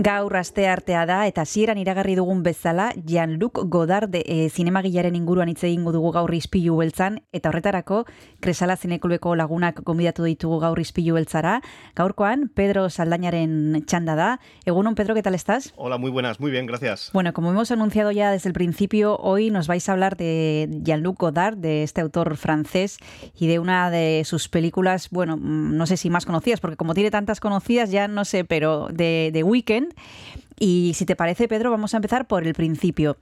Gaur aste artea da eta hasieran iragarri dugun bezala Jean-Luc Godard e, zinemagilaren inguruan hitz egingo dugu gaur ispilu beltzan eta horretarako Kresala Zineklubeko lagunak gonbidatu ditugu gaur ispilu beltzara. Gaurkoan Pedro Saldañaren txanda da. Egunon Pedro, ¿qué tal estás? Hola, muy buenas, muy bien, gracias. Bueno, como hemos anunciado ya desde el principio, hoy nos vais a hablar de Jean-Luc Godard, de este autor francés y de una de sus películas, bueno, mm, no sé si más conocidas, porque como tiene tantas conocidas ya no sé, pero de, de Weekend y si te parece, Pedro, vamos a empezar por el principio.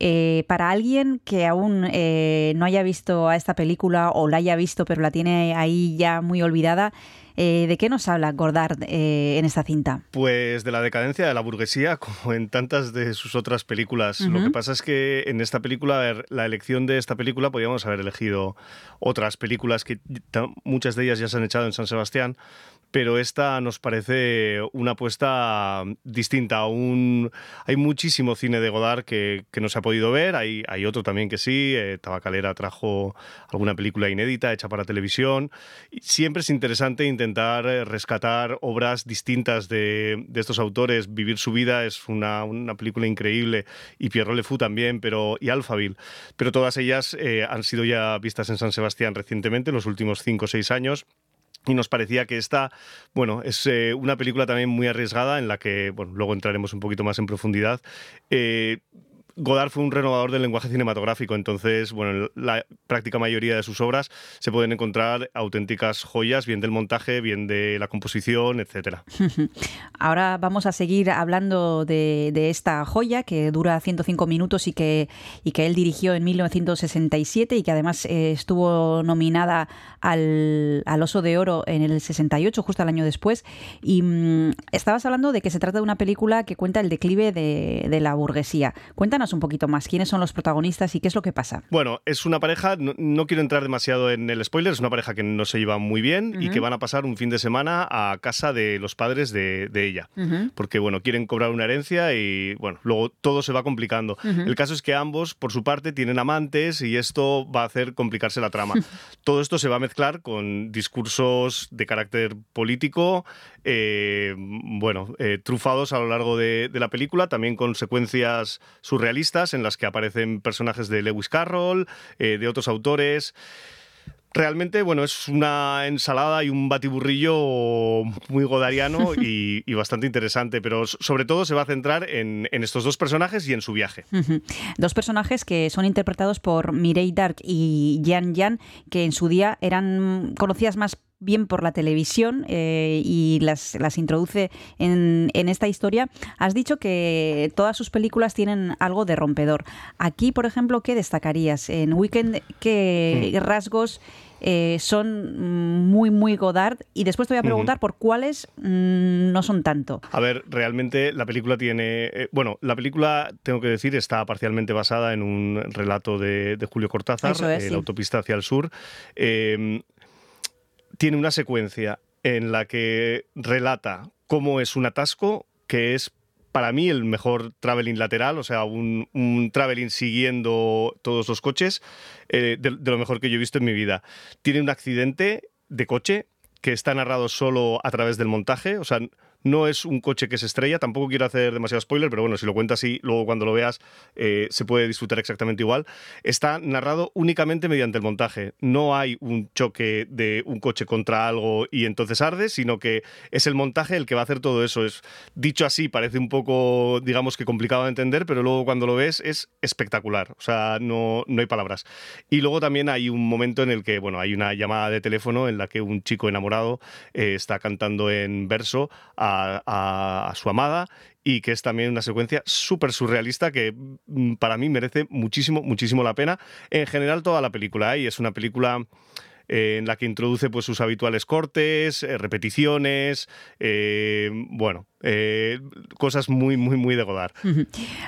Eh, para alguien que aún eh, no haya visto a esta película o la haya visto pero la tiene ahí ya muy olvidada, eh, ¿de qué nos habla Gordard en esta cinta? Pues de la decadencia de la burguesía, como en tantas de sus otras películas. Lo que pasa es que en esta película, la elección de esta película, podríamos haber elegido otras películas que muchas de ellas ya se han echado en San Sebastián, pero esta nos parece una apuesta distinta. Un, hay muchísimo cine de Godard que, no se ha podido ver, hay, otro también que sí, eh, Tabacalera trajo alguna película inédita hecha para televisión. siempre es interesante intentar eh, rescatar obras distintas de, estos autores. Vivir su vida es una, película increíble y Pierre Le también, pero, y Alphaville. Pero todas ellas eh, han sido ya vistas en San Sebastián recientemente, en los últimos cinco o seis años. Y nos parecía que esta, bueno, es eh, una película también muy arriesgada en la que, bueno, luego entraremos un poquito más en profundidad. Eh, Godard fue un renovador del lenguaje cinematográfico, entonces, bueno, la práctica mayoría de sus obras se pueden encontrar auténticas joyas, bien del montaje, bien de la composición, etcétera. Ahora vamos a seguir hablando de, esta joya que dura 105 minutos y que, y que él dirigió en 1967 y que además eh, estuvo nominada al, Oso de Oro en el 68, justo al año después. Y mm, estabas hablando de que se trata de una película que cuenta el declive de, de la burguesía. Cuéntanos un poquito más. ¿Quiénes son los protagonistas y qué es lo que pasa? Bueno, es una pareja, no, quiero entrar demasiado en el spoiler, es una pareja que no se lleva muy bien y que van a pasar un fin de semana a casa de los padres de, ella. Porque, bueno, quieren cobrar una herencia y, bueno, luego todo se va complicando. El caso es que ambos, por su parte, tienen amantes y esto va a hacer complicarse la trama. todo esto se va a mezclar con discursos de carácter político, eh, bueno, eh, trufados a lo largo de, de la película, también con secuencias surrealistas en las que aparecen personajes de Lewis Carroll, eh, de otros autores. Realmente, bueno, es una ensalada y un batiburrillo muy godariano y, bastante interesante, pero sobre todo se va a centrar en, estos dos personajes y en su viaje. Dos personajes que son interpretados por Mireille Dark y Jan Jan, que en su día eran conocidas más bien por la televisión eh, y las, las introduce en, en, esta historia. Has dicho que todas sus películas tienen algo de rompedor. Aquí, por ejemplo, ¿qué destacarías? En Weekend, ¿qué rasgos eh, son muy, muy Godard? Y después te voy a preguntar por cuáles mm, no son tanto. A ver, realmente la película tiene... Eh, bueno, la película, tengo que decir, está parcialmente basada en un relato de, Julio Cortázar, La autopista hacia el sur tiene una secuencia en la que relata cómo es un atasco, que es para mí el mejor traveling lateral, o sea, un, un traveling siguiendo todos los coches, eh, de, de, lo mejor que yo he visto en mi vida. Tiene un accidente de coche que está narrado solo a través del montaje, o sea, no es un coche que se estrella, tampoco quiero hacer demasiado spoiler, pero bueno, si lo cuentas así, luego cuando lo veas eh, se puede disfrutar exactamente igual. Está narrado únicamente mediante el montaje. No hay un choque de un coche contra algo y entonces arde, sino que es el montaje el que va a hacer todo eso. Es, dicho así, parece un poco, digamos que complicado de entender, pero luego cuando lo ves es espectacular. O sea, no, no hay palabras. Y luego también hay un momento en el que, bueno, hay una llamada de teléfono en la que un chico enamorado eh, está cantando en verso a, su amada y que es también una secuencia súper surrealista que mm, para mí merece muchísimo, muchísimo la pena. En general toda la película, ¿eh? y es una película eh, en la que introduce pues, sus habituales cortes, eh, repeticiones, bueno, Eh, cosas muy, muy, muy de Godard.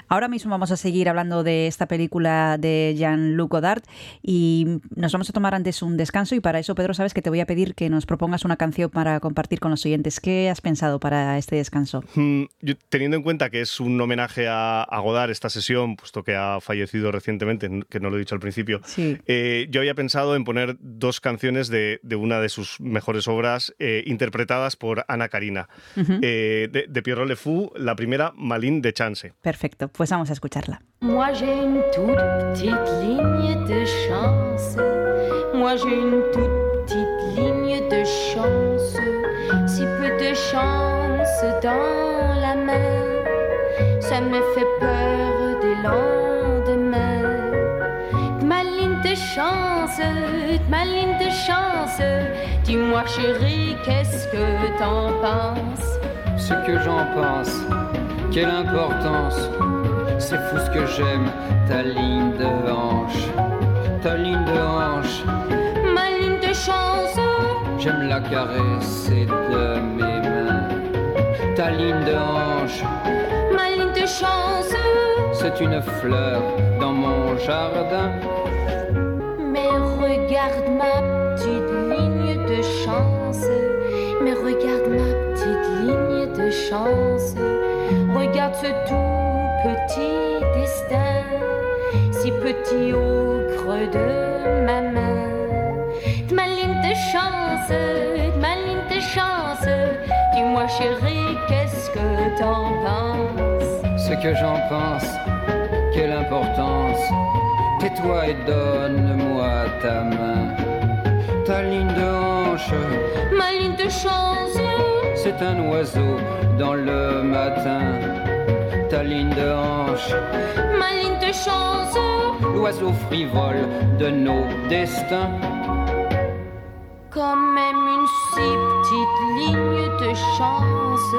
Ahora mismo vamos a seguir hablando de esta película de Jean-Luc Godard y nos vamos a tomar antes un descanso y para eso, Pedro, sabes que te voy a pedir que nos propongas una canción para compartir con los oyentes. ¿Qué has pensado para este descanso? Mm, teniendo en cuenta que es un homenaje a, Godard esta sesión, puesto que ha fallecido recientemente, que no lo he dicho al principio, eh, yo había pensado en poner dos canciones de, una de sus mejores obras eh, interpretadas por Ana Karina de, Pierrot Le Fou, la primera Malin de Chance. Perfecto, pues vamos a escucharla. Moi j'ai une toute petite ligne de chance. Moi j'ai une toute petite ligne de chance. Si peu de chance dans la main, ça me fait peur des lendemains. Ma ligne de chance, ma ligne de chance. Dis-moi chérie, qu'est-ce que t'en penses? Ce que j'en pense. Quelle importance, c'est fou ce que j'aime, ta ligne de hanche, ta ligne de hanche, ma ligne de chance. J'aime la caresser de mes mains, ta ligne de hanche, ma ligne de chance. C'est une fleur dans mon jardin. Mais regarde ma petite ligne de chance, mais regarde chance. Regarde ce tout petit destin, si petit au creux de ma main. De ma ligne de chance, de ma ligne de chance. Dis-moi chérie, qu'est-ce que t'en penses? Ce que j'en pense, quelle importance. Tais-toi et donne-moi ta main. Ta ligne de hanche, ma ligne de chance c'est un oiseau dans le matin. Ta ligne de hanche, ma ligne de chance, l'oiseau frivole de nos destins. Quand même une si petite ligne de chance,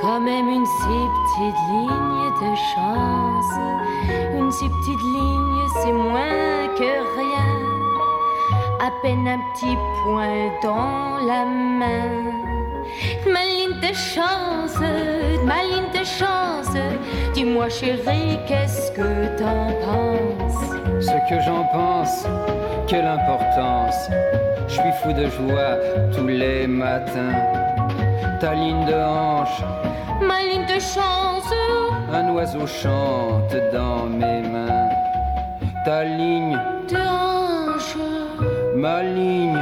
quand même une si petite ligne de chance, une si petite ligne c'est moins que rien, à peine un petit point dans la main de chance, ma ligne de chance. Dis-moi chérie, qu'est-ce que t'en penses? Ce que j'en pense, quelle importance. Je suis fou de joie tous les matins. Ta ligne de hanche, ma ligne de chance. Un oiseau chante dans mes mains. Ta ligne de hanche, ma ligne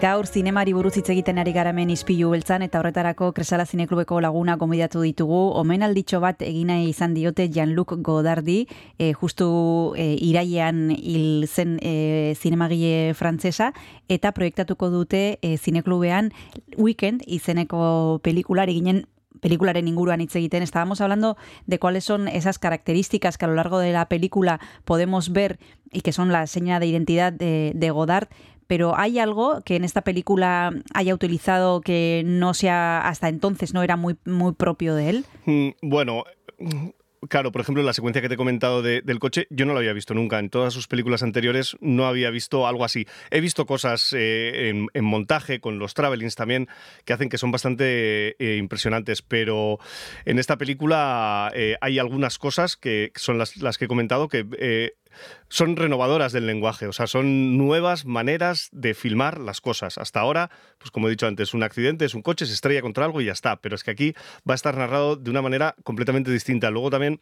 Gaur zinemari buruz hitz egiten ari garamen izpilu beltzan eta horretarako Kresala Zineklubeko laguna gomidatu ditugu. Omen alditxo bat egina izan diote Jean-Luc Godardi, e, justu e, irailean hil zen e, zinemagile frantzesa, eta proiektatuko dute e, Zineklubean Weekend izeneko pelikular eginen pelikularen inguruan hitz egiten, estábamos hablando de cuáles son esas características que a lo largo de la película podemos ver y que son la seña de identidad de, de Godard, pero ¿hay algo que en esta película haya utilizado que no sea hasta entonces no era muy, muy propio de él? Mm, bueno, Claro, por ejemplo, la secuencia que te he comentado del coche, yo no la había visto nunca. En todas sus películas anteriores no había visto algo así. He visto cosas eh, en, montaje, con los travelings también, que hacen que son bastante eh, impresionantes, pero en esta película eh, hay algunas cosas que son las, las que he comentado que son renovadoras del lenguaje, o sea, son nuevas maneras de filmar las cosas. Hasta ahora, pues como he dicho antes, un accidente es un coche, se estrella contra algo y ya está, pero es que aquí va a estar narrado de una manera completamente distinta. Luego también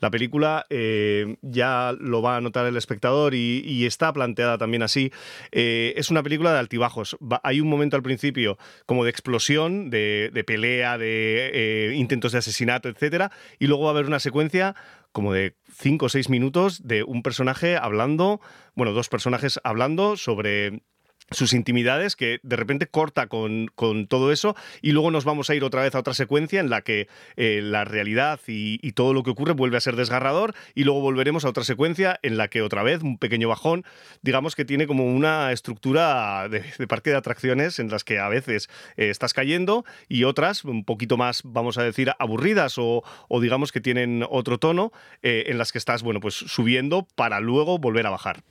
la película eh, ya lo va a notar el espectador y, está planteada también así. Eh, es una película de altibajos. hay un momento al principio como de explosión, de, pelea, de eh, intentos de asesinato, etcétera, y luego va a haber una secuencia como de cinco o seis minutos de un personaje hablando, bueno, dos personajes hablando sobre sus intimidades, que de repente corta con, con, todo eso y luego nos vamos a ir otra vez a otra secuencia en la que eh, la realidad y, todo lo que ocurre vuelve a ser desgarrador y luego volveremos a otra secuencia en la que otra vez un pequeño bajón, digamos que tiene como una estructura de, de parque de atracciones en las que a veces eh, estás cayendo y otras un poquito más, vamos a decir, aburridas o, digamos que tienen otro tono eh, en las que estás, bueno, pues subiendo para luego volver a bajar.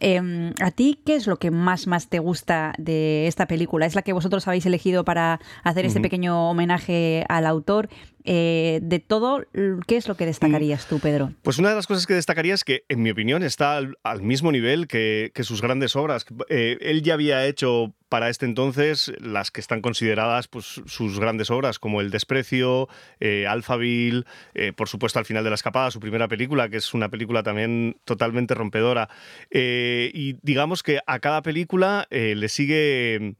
Eh, ¿A ti qué es lo que más más te gusta de esta película? ¿Es la que vosotros habéis elegido para hacer este uh -huh. pequeño homenaje al autor? Eh, de todo, ¿qué es lo que destacarías tú, Pedro? Pues una de las cosas que destacaría es que, en mi opinión, está al, al mismo nivel que, que, sus grandes obras. Eh, él ya había hecho para este entonces las que están consideradas pues, sus grandes obras, como El Desprecio, eh, Alphaville, eh, por supuesto Al final de la escapada, su primera película, que es una película también totalmente rompedora. Eh, y digamos que a cada película le sigue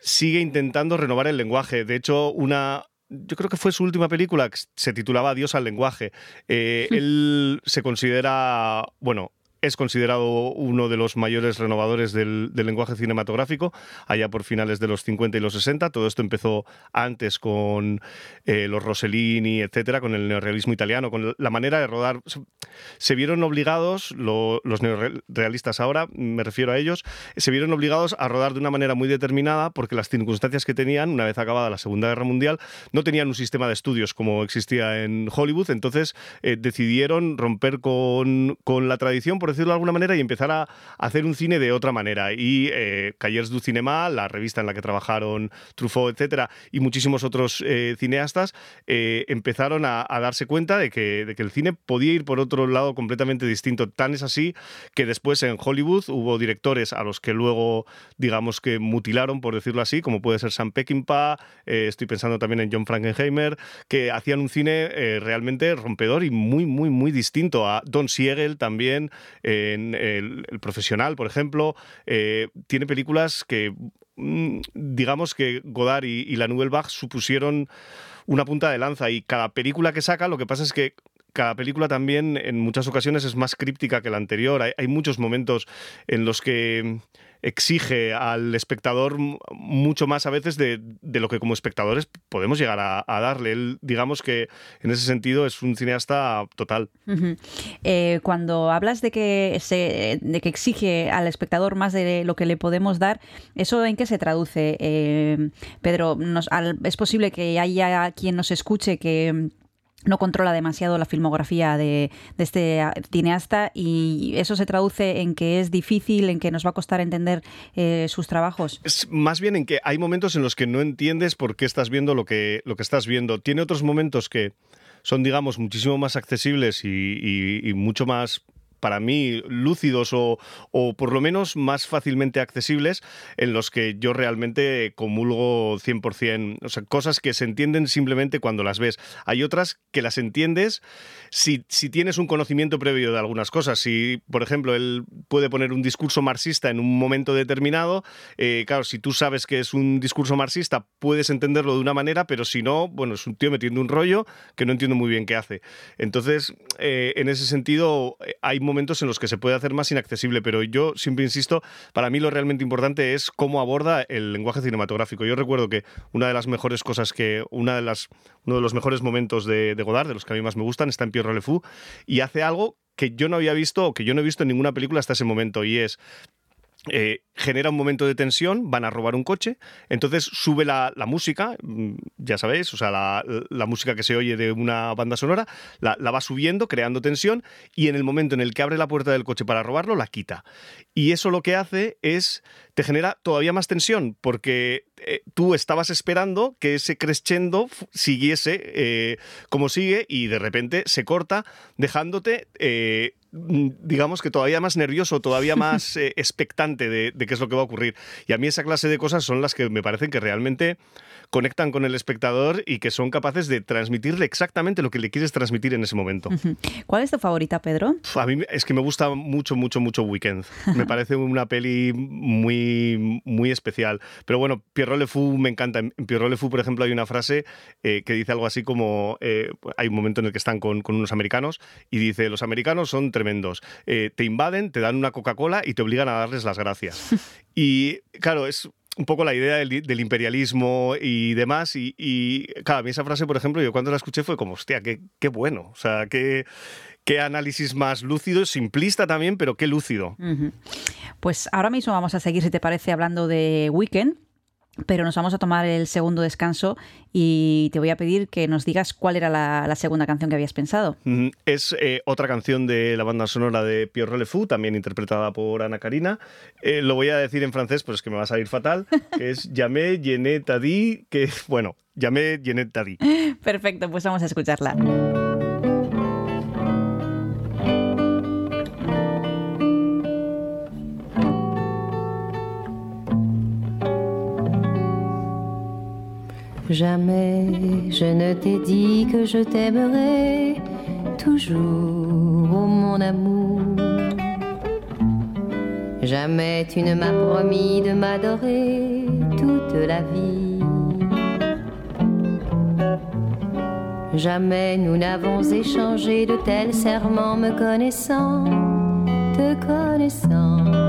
sigue intentando renovar el lenguaje. De hecho, una, yo creo que fue su última película, que se titulaba Adiós al lenguaje. Eh, él se considera, bueno, es considerado uno de los mayores renovadores del, lenguaje cinematográfico, allá por finales de los 50 y los 60. Todo esto empezó antes con eh, los Rossellini, etcétera, con el neorrealismo italiano, con la manera de rodar. Se vieron obligados, lo, los neorrealistas ahora, me refiero a ellos, se vieron obligados a rodar de una manera muy determinada porque las circunstancias que tenían, una vez acabada la Segunda Guerra Mundial, no tenían un sistema de estudios como existía en Hollywood. Entonces eh, decidieron romper con, con la tradición, por decirlo de alguna manera, y empezar a hacer un cine de otra manera. Y eh, Callers du Cinema, la revista en la que trabajaron Truffaut, etcétera, y muchísimos otros eh, cineastas, eh, empezaron a, a, darse cuenta de que, de que el cine podía ir por otro lado completamente distinto. Tan es así que después en Hollywood hubo directores a los que luego, digamos que mutilaron, por decirlo así, como puede ser Sam Peckinpah, estoy pensando también en John Frankenheimer, que hacían un cine realmente rompedor y muy, muy, muy distinto a Don Siegel también en el, el profesional, por ejemplo, eh, tiene películas que mm, digamos que Godard y, y la Nouvelle Vague supusieron una punta de lanza y cada película que saca lo que pasa es que cada película también en muchas ocasiones es más críptica que la anterior. Hay, muchos momentos en los que exige al espectador mucho más a veces de, lo que como espectadores podemos llegar a, darle. Él, digamos que en ese sentido es un cineasta total. Eh, cuando hablas de que, se, de que exige al espectador más de lo que le podemos dar, ¿eso en qué se traduce? Eh, Pedro, nos, ¿es posible que haya quien nos escuche que no controla demasiado la filmografía de, este cineasta y eso se traduce en que es difícil, en que nos va a costar entender eh, sus trabajos. Más bien en que hay momentos en los que no entiendes por qué estás viendo lo que, lo que estás viendo. Tiene otros momentos que son, digamos, muchísimo más accesibles y mucho más para mí lúcidos o, o, por lo menos más fácilmente accesibles en los que yo realmente comulgo 100%, o sea, cosas que se entienden simplemente cuando las ves. Hay otras que las entiendes si, si tienes un conocimiento previo de algunas cosas. Si, por ejemplo, él puede poner un discurso marxista en un momento determinado, eh, claro, si tú sabes que es un discurso marxista, puedes entenderlo de una manera, pero si no, bueno, es un tío metiendo un rollo que no entiendo muy bien qué hace. Entonces, eh, en ese sentido, hay momentos en los que se puede hacer más inaccesible, pero yo siempre insisto, para mí lo realmente importante es cómo aborda el lenguaje cinematográfico. Yo recuerdo que una de las mejores cosas que, una de las, uno de los mejores momentos de, de Godard, de los que a mí más me gustan, está en Pierre Le Fou, y hace algo que yo no había visto o que yo no he visto en ninguna película hasta ese momento, y es eh, genera un momento de tensión, van a robar un coche, entonces sube la, la música, mm, ya sabéis, o sea, la, la, música que se oye de una banda sonora, la, la, va subiendo, creando tensión, y en el momento en el que abre la puerta del coche para robarlo, la quita. Y eso lo que hace es, te genera todavía más tensión, porque eh, tú estabas esperando que ese crescendo siguiese eh, como sigue, y de repente se corta, dejándote eh, digamos que todavía más nervioso, todavía más eh, expectante de, de, qué es lo que va a ocurrir. Y a mí esa clase de cosas son las que me parecen que realmente conectan con el espectador y que son capaces de transmitirle exactamente lo que le quieres transmitir en ese momento. ¿Cuál es tu favorita, Pedro? A mí es que me gusta mucho, mucho, mucho Weekend. Me parece una peli muy, muy especial. Pero bueno, Pierrot Le Me encanta. En Pierrot Le Fou, por ejemplo, hay una frase eh, que dice algo así como, eh, hay un momento en el que están con, con unos americanos y dice, los americanos son tremendos. Eh, te invaden, te dan una Coca-Cola y te obligan a darles las gracias. y claro, es un poco la idea del, imperialismo y demás. Y, y, claro, a mí esa frase, por ejemplo, yo cuando la escuché fue como, hostia, qué, qué bueno. O sea, qué, qué análisis más lúcido, simplista también, pero qué lúcido. Pues ahora mismo vamos a seguir, si te parece, hablando de Weekend pero nos vamos a tomar el segundo descanso y te voy a pedir que nos digas cuál era la, segunda canción que habías pensado. Es eh, otra canción de la banda sonora de Pierre Relefou, también interpretada por Ana Karina. Eh, lo voy a decir en francés, pero es que me va a salir fatal, que es Llamé Yenet Tadi, que, bueno, Llamé Yenet Tadi. Perfecto, pues vamos a escucharla. Jamais je ne t'ai dit que je t'aimerai toujours, oh mon amour. Jamais tu ne m'as promis de m'adorer toute la vie. Jamais nous n'avons échangé de tels serments me connaissant, te connaissant.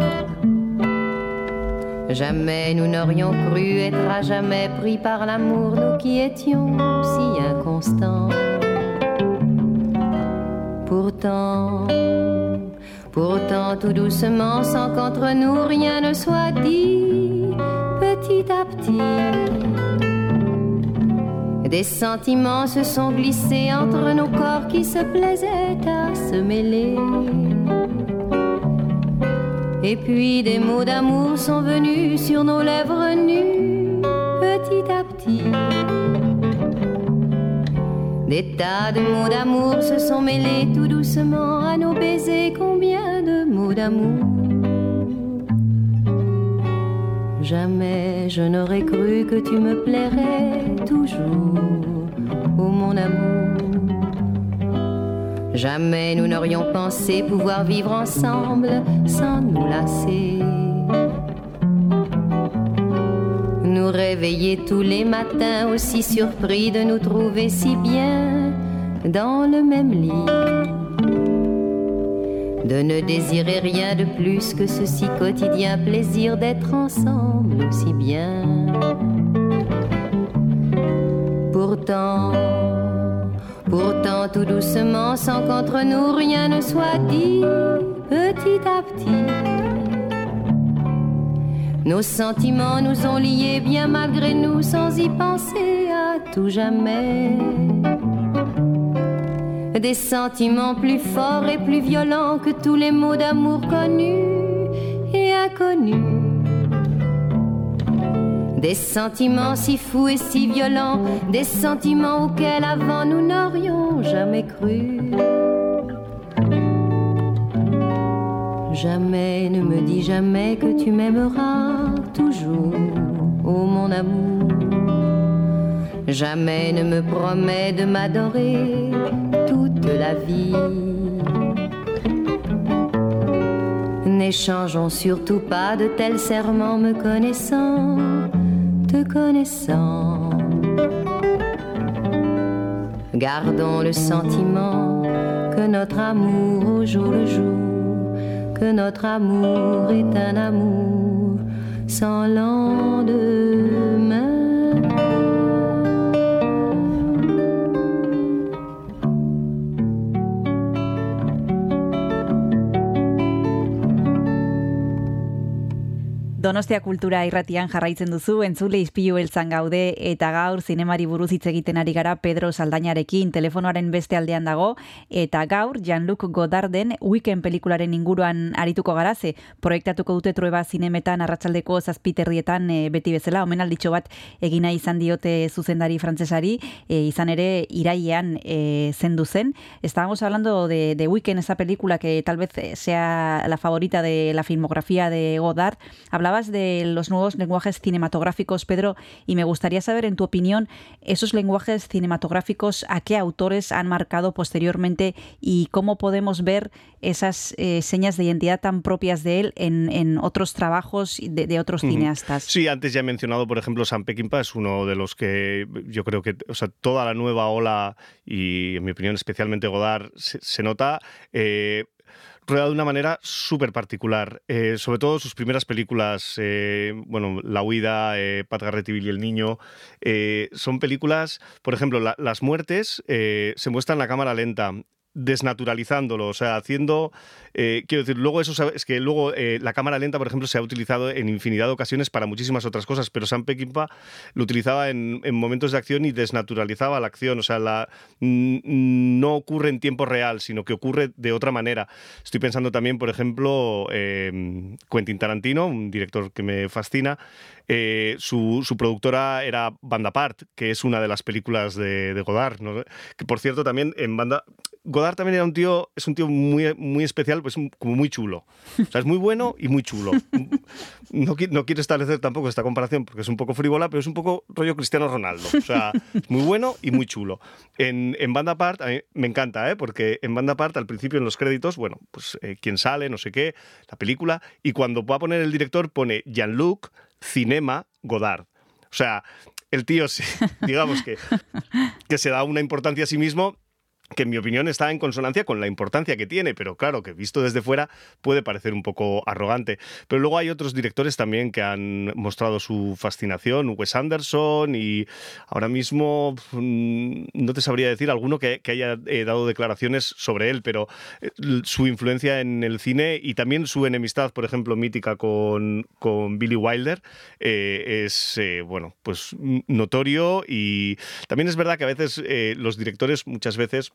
Jamais nous n'aurions cru être à jamais pris par l'amour, nous qui étions si inconstants. Pourtant, pourtant tout doucement, sans qu'entre nous rien ne soit dit, petit à petit, des sentiments se sont glissés entre nos corps qui se plaisaient à se mêler. Et puis des mots d'amour sont venus sur nos lèvres nues, petit à petit. Des tas de mots d'amour se sont mêlés tout doucement à nos baisers. Combien de mots d'amour? Jamais je n'aurais cru que tu me plairais toujours, oh mon amour. Jamais nous n'aurions pensé pouvoir vivre ensemble sans nous lasser. Nous réveiller tous les matins aussi surpris de nous trouver si bien dans le même lit. De ne désirer rien de plus que ce si quotidien plaisir d'être ensemble aussi bien. Pourtant, Tout doucement, sans qu'entre nous rien ne soit dit, petit à petit. Nos sentiments nous ont liés bien malgré nous, sans y penser à tout jamais. Des sentiments plus forts et plus violents que tous les mots d'amour connus et inconnus. Des sentiments si fous et si violents, des sentiments auxquels avant nous n'aurions jamais cru. Jamais ne me dis jamais que tu m'aimeras toujours, oh mon amour. Jamais ne me promets de m'adorer toute la vie. N'échangeons surtout pas de tels serments me connaissant te connaissant. Gardons le sentiment que notre amour au jour le jour, que notre amour est un amour sans lendemain. Donostia kultura irratian jarraitzen duzu, entzule izpilu eltzan gaude, eta gaur zinemari buruz hitz egiten ari gara Pedro Saldañarekin telefonoaren beste aldean dago, eta gaur Jean-Luc Godarden Weekend pelikularen inguruan arituko garaze, proiektatuko dute trueba zinemetan arratsaldeko zazpiterrietan e, beti bezala, omen alditxo bat egina izan diote zuzendari frantzesari, e, izan ere irailean e, zendu zen. Estábamos hablando de, de Weekend, esa película que tal vez sea la favorita de la filmografía de Godard, hablaba de los nuevos lenguajes cinematográficos, Pedro, y me gustaría saber, en tu opinión, esos lenguajes cinematográficos, a qué autores han marcado posteriormente y cómo podemos ver esas eh, señas de identidad tan propias de él en, otros trabajos de, otros cineastas. Sí, antes ya he mencionado, por ejemplo, Sam Peckinpah es uno de los que yo creo que, o sea, toda la nueva ola y, en mi opinión, especialmente Godard, se, nota. Eh, rodado de una manera súper particular. Eh, sobre todo sus primeras películas, eh, bueno, La huida, eh, Pat Garrett y el Niño, son películas, por ejemplo, las muertes se muestran en la cámara lenta desnaturalizándolo, o sea, haciendo, eh, quiero decir, luego eso es que luego eh, la cámara lenta, por ejemplo, se ha utilizado en infinidad de ocasiones para muchísimas otras cosas, pero Sam Peckinpah lo utilizaba en, momentos de acción y desnaturalizaba la acción, o sea, la, no ocurre en tiempo real, sino que ocurre de otra manera. Estoy pensando también, por ejemplo, eh, Quentin Tarantino, un director que me fascina, su, productora era Banda Part, que es una de las películas de, Godard, que por cierto también en Banda Godard también era un tío, es un tío muy, muy especial, pues como muy chulo. O sea, es muy bueno y muy chulo. No, no quiero establecer tampoco esta comparación porque es un poco frívola, pero es un poco rollo Cristiano Ronaldo. O sea, muy bueno y muy chulo. En, en Banda Part, a mí me encanta, ¿eh? porque en Banda Part, al principio en los créditos, bueno, pues eh, quién sale, no sé qué, la película, y cuando va a poner el director pone Jean-Luc Cinema Godard. O sea, el tío, digamos que, que se da una importancia a sí mismo que en mi opinión está en consonancia con la importancia que tiene, pero claro, que visto desde fuera puede parecer un poco arrogante. Pero luego hay otros directores también que han mostrado su fascinación, Wes Anderson y ahora mismo mm, no te sabría decir alguno que, haya eh, dado declaraciones sobre él, pero eh, su influencia en el cine y también su enemistad, por ejemplo, mítica con, con Billy Wilder eh, es, bueno, pues notorio y también es verdad que a veces los directores muchas veces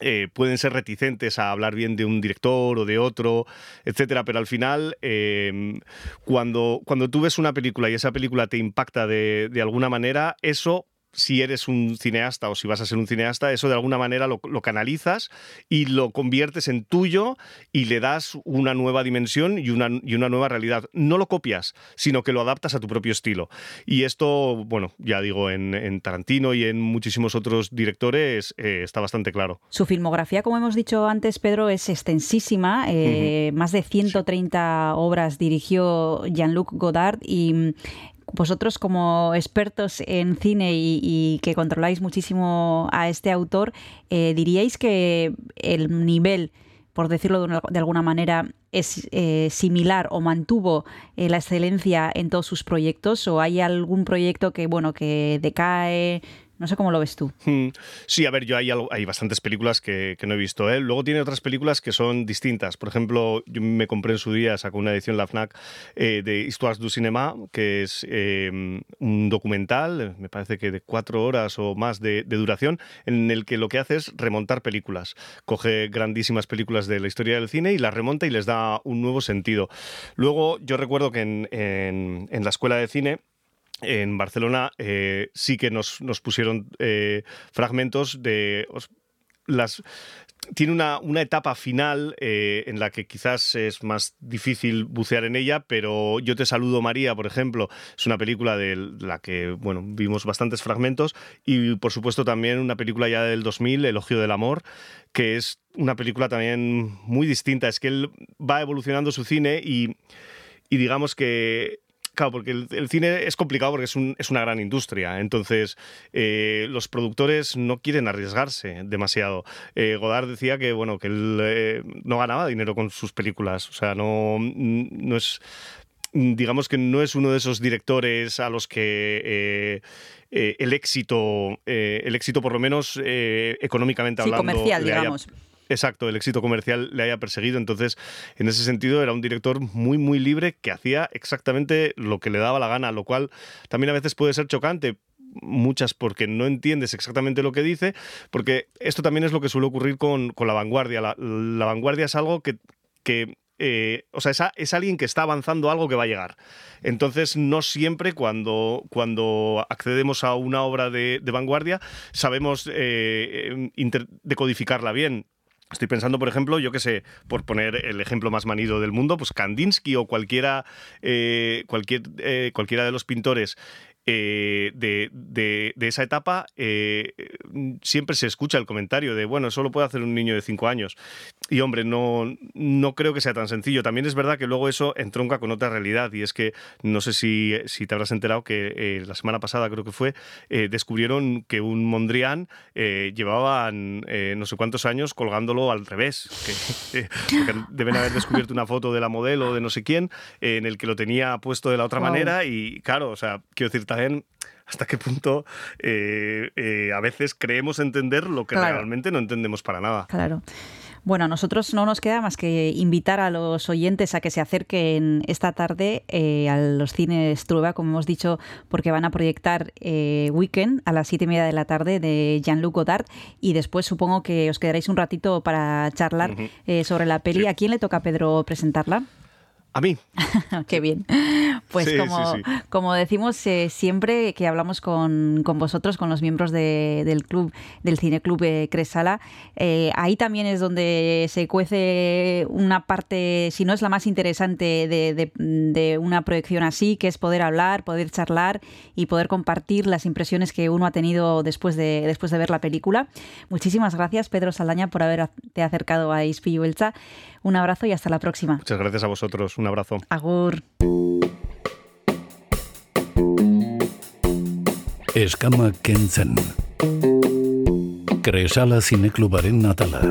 eh, pueden ser reticentes a hablar bien de un director o de otro, etcétera, pero al final, em, cuando, cuando tú ves una película y esa película te impacta de, de alguna manera, eso si eres un cineasta o si vas a ser un cineasta, eso de alguna manera lo, canalizas y lo conviertes en tuyo y le das una nueva dimensión y una, y una, nueva realidad. No lo copias, sino que lo adaptas a tu propio estilo. Y esto, bueno, ya digo, en, Tarantino y en muchísimos otros directores eh, está bastante claro. Su filmografía, como hemos dicho antes, Pedro, es extensísima. Eh, más de 130 obras dirigió Jean-Luc Godard y vosotros como expertos en cine y, que controláis muchísimo a este autor, eh, ¿diríais que el nivel, por decirlo de, alguna manera, es eh, similar o mantuvo eh, la excelencia en todos sus proyectos? ¿O hay algún proyecto que, bueno, que decae, no sé cómo lo ves tú. Hmm. Sí, a ver, yo hay, hay bastantes películas que, no he visto. ¿eh? Luego tiene otras películas que son distintas. Por ejemplo, yo me compré en su día, sacó una edición la FNAC eh, de Histoires du Cinéma, que es eh, un documental, me parece que de cuatro horas o más de, duración, en el que lo que hace es remontar películas. Coge grandísimas películas de la historia del cine y las remonta y les da un nuevo sentido. Luego, yo recuerdo que en la escuela de cine en Barcelona eh, sí que nos, pusieron eh, fragmentos de las tiene una, etapa final eh, en la que quizás es más difícil bucear en ella, pero Yo te saludo María, por ejemplo, es una película de la que bueno, vimos bastantes fragmentos y por supuesto también una película ya del 2000, Elogio del Amor, que es una película también muy distinta. Es que él va evolucionando su cine y, y digamos que Claro, porque el, cine es complicado porque es, una gran industria. Entonces, eh, los productores no quieren arriesgarse demasiado. Eh, Godard decía que, bueno, que él eh, no ganaba dinero con sus películas. O sea, no, no es digamos que no es uno de esos directores a los que el éxito, el éxito por lo menos económicamente hablando, comercial, digamos exacto, el éxito comercial le haya perseguido. Entonces, en ese sentido, era un director muy, muy libre que hacía exactamente lo que le daba la gana, lo cual también a veces puede ser chocante muchas porque no entiendes exactamente lo que dice, porque esto también es lo que suele ocurrir con, la vanguardia. La, vanguardia es algo que, eh, o sea, es, alguien que está avanzando algo que va a llegar. Entonces, no siempre cuando, cuando accedemos a una obra de, vanguardia sabemos eh, decodificarla bien. Estoy pensando, por ejemplo, yo que sé, por poner el ejemplo más manido del mundo, pues Kandinsky o cualquiera, eh, cualquier, eh, cualquiera de los pintores eh, de, de, esa etapa, eh, siempre se escucha el comentario de, bueno, eso lo puede hacer un niño de 5 años. Y hombre, no, no creo que sea tan sencillo. También es verdad que luego eso entronca con otra realidad y es que no sé si, si te habrás enterado que la semana pasada creo que fue, descubrieron que un Mondrian llevaban no sé cuántos años colgándolo al revés. Que, deben haber descubierto una foto de la modelo de no sé quién en el que lo tenía puesto de la otra manera y claro, o sea, quiero decir también hasta qué punto eh, eh, a veces creemos entender lo que realmente no entendemos para nada. Claro. Bueno, a nosotros no nos queda más que invitar a los oyentes a que se acerquen esta tarde eh, a los cines Trueba, como hemos dicho, porque van a proyectar Weekend a las siete y media de la tarde de Jean-Luc Godard y después supongo que os quedaréis un ratito para charlar sobre la peli. ¿A quién le toca, Pedro, presentarla? A mí. Qué bien. Pues como, como decimos eh, siempre que hablamos con, vosotros, con los miembros del club, del Cine Club eh, Cresala, eh, ahí también es donde se cuece una parte, si no es la más interesante de, una proyección así, que es poder hablar, poder charlar y poder compartir las impresiones que uno ha tenido después de, después de ver la película. Muchísimas gracias, Pedro Saldaña, por haberte acercado a Ispillo Elcha. Un abrazo y hasta la próxima. Muchas gracias a vosotros. Un abrazo. Agur. Eskama kentzen. Kresala zineklubaren natala.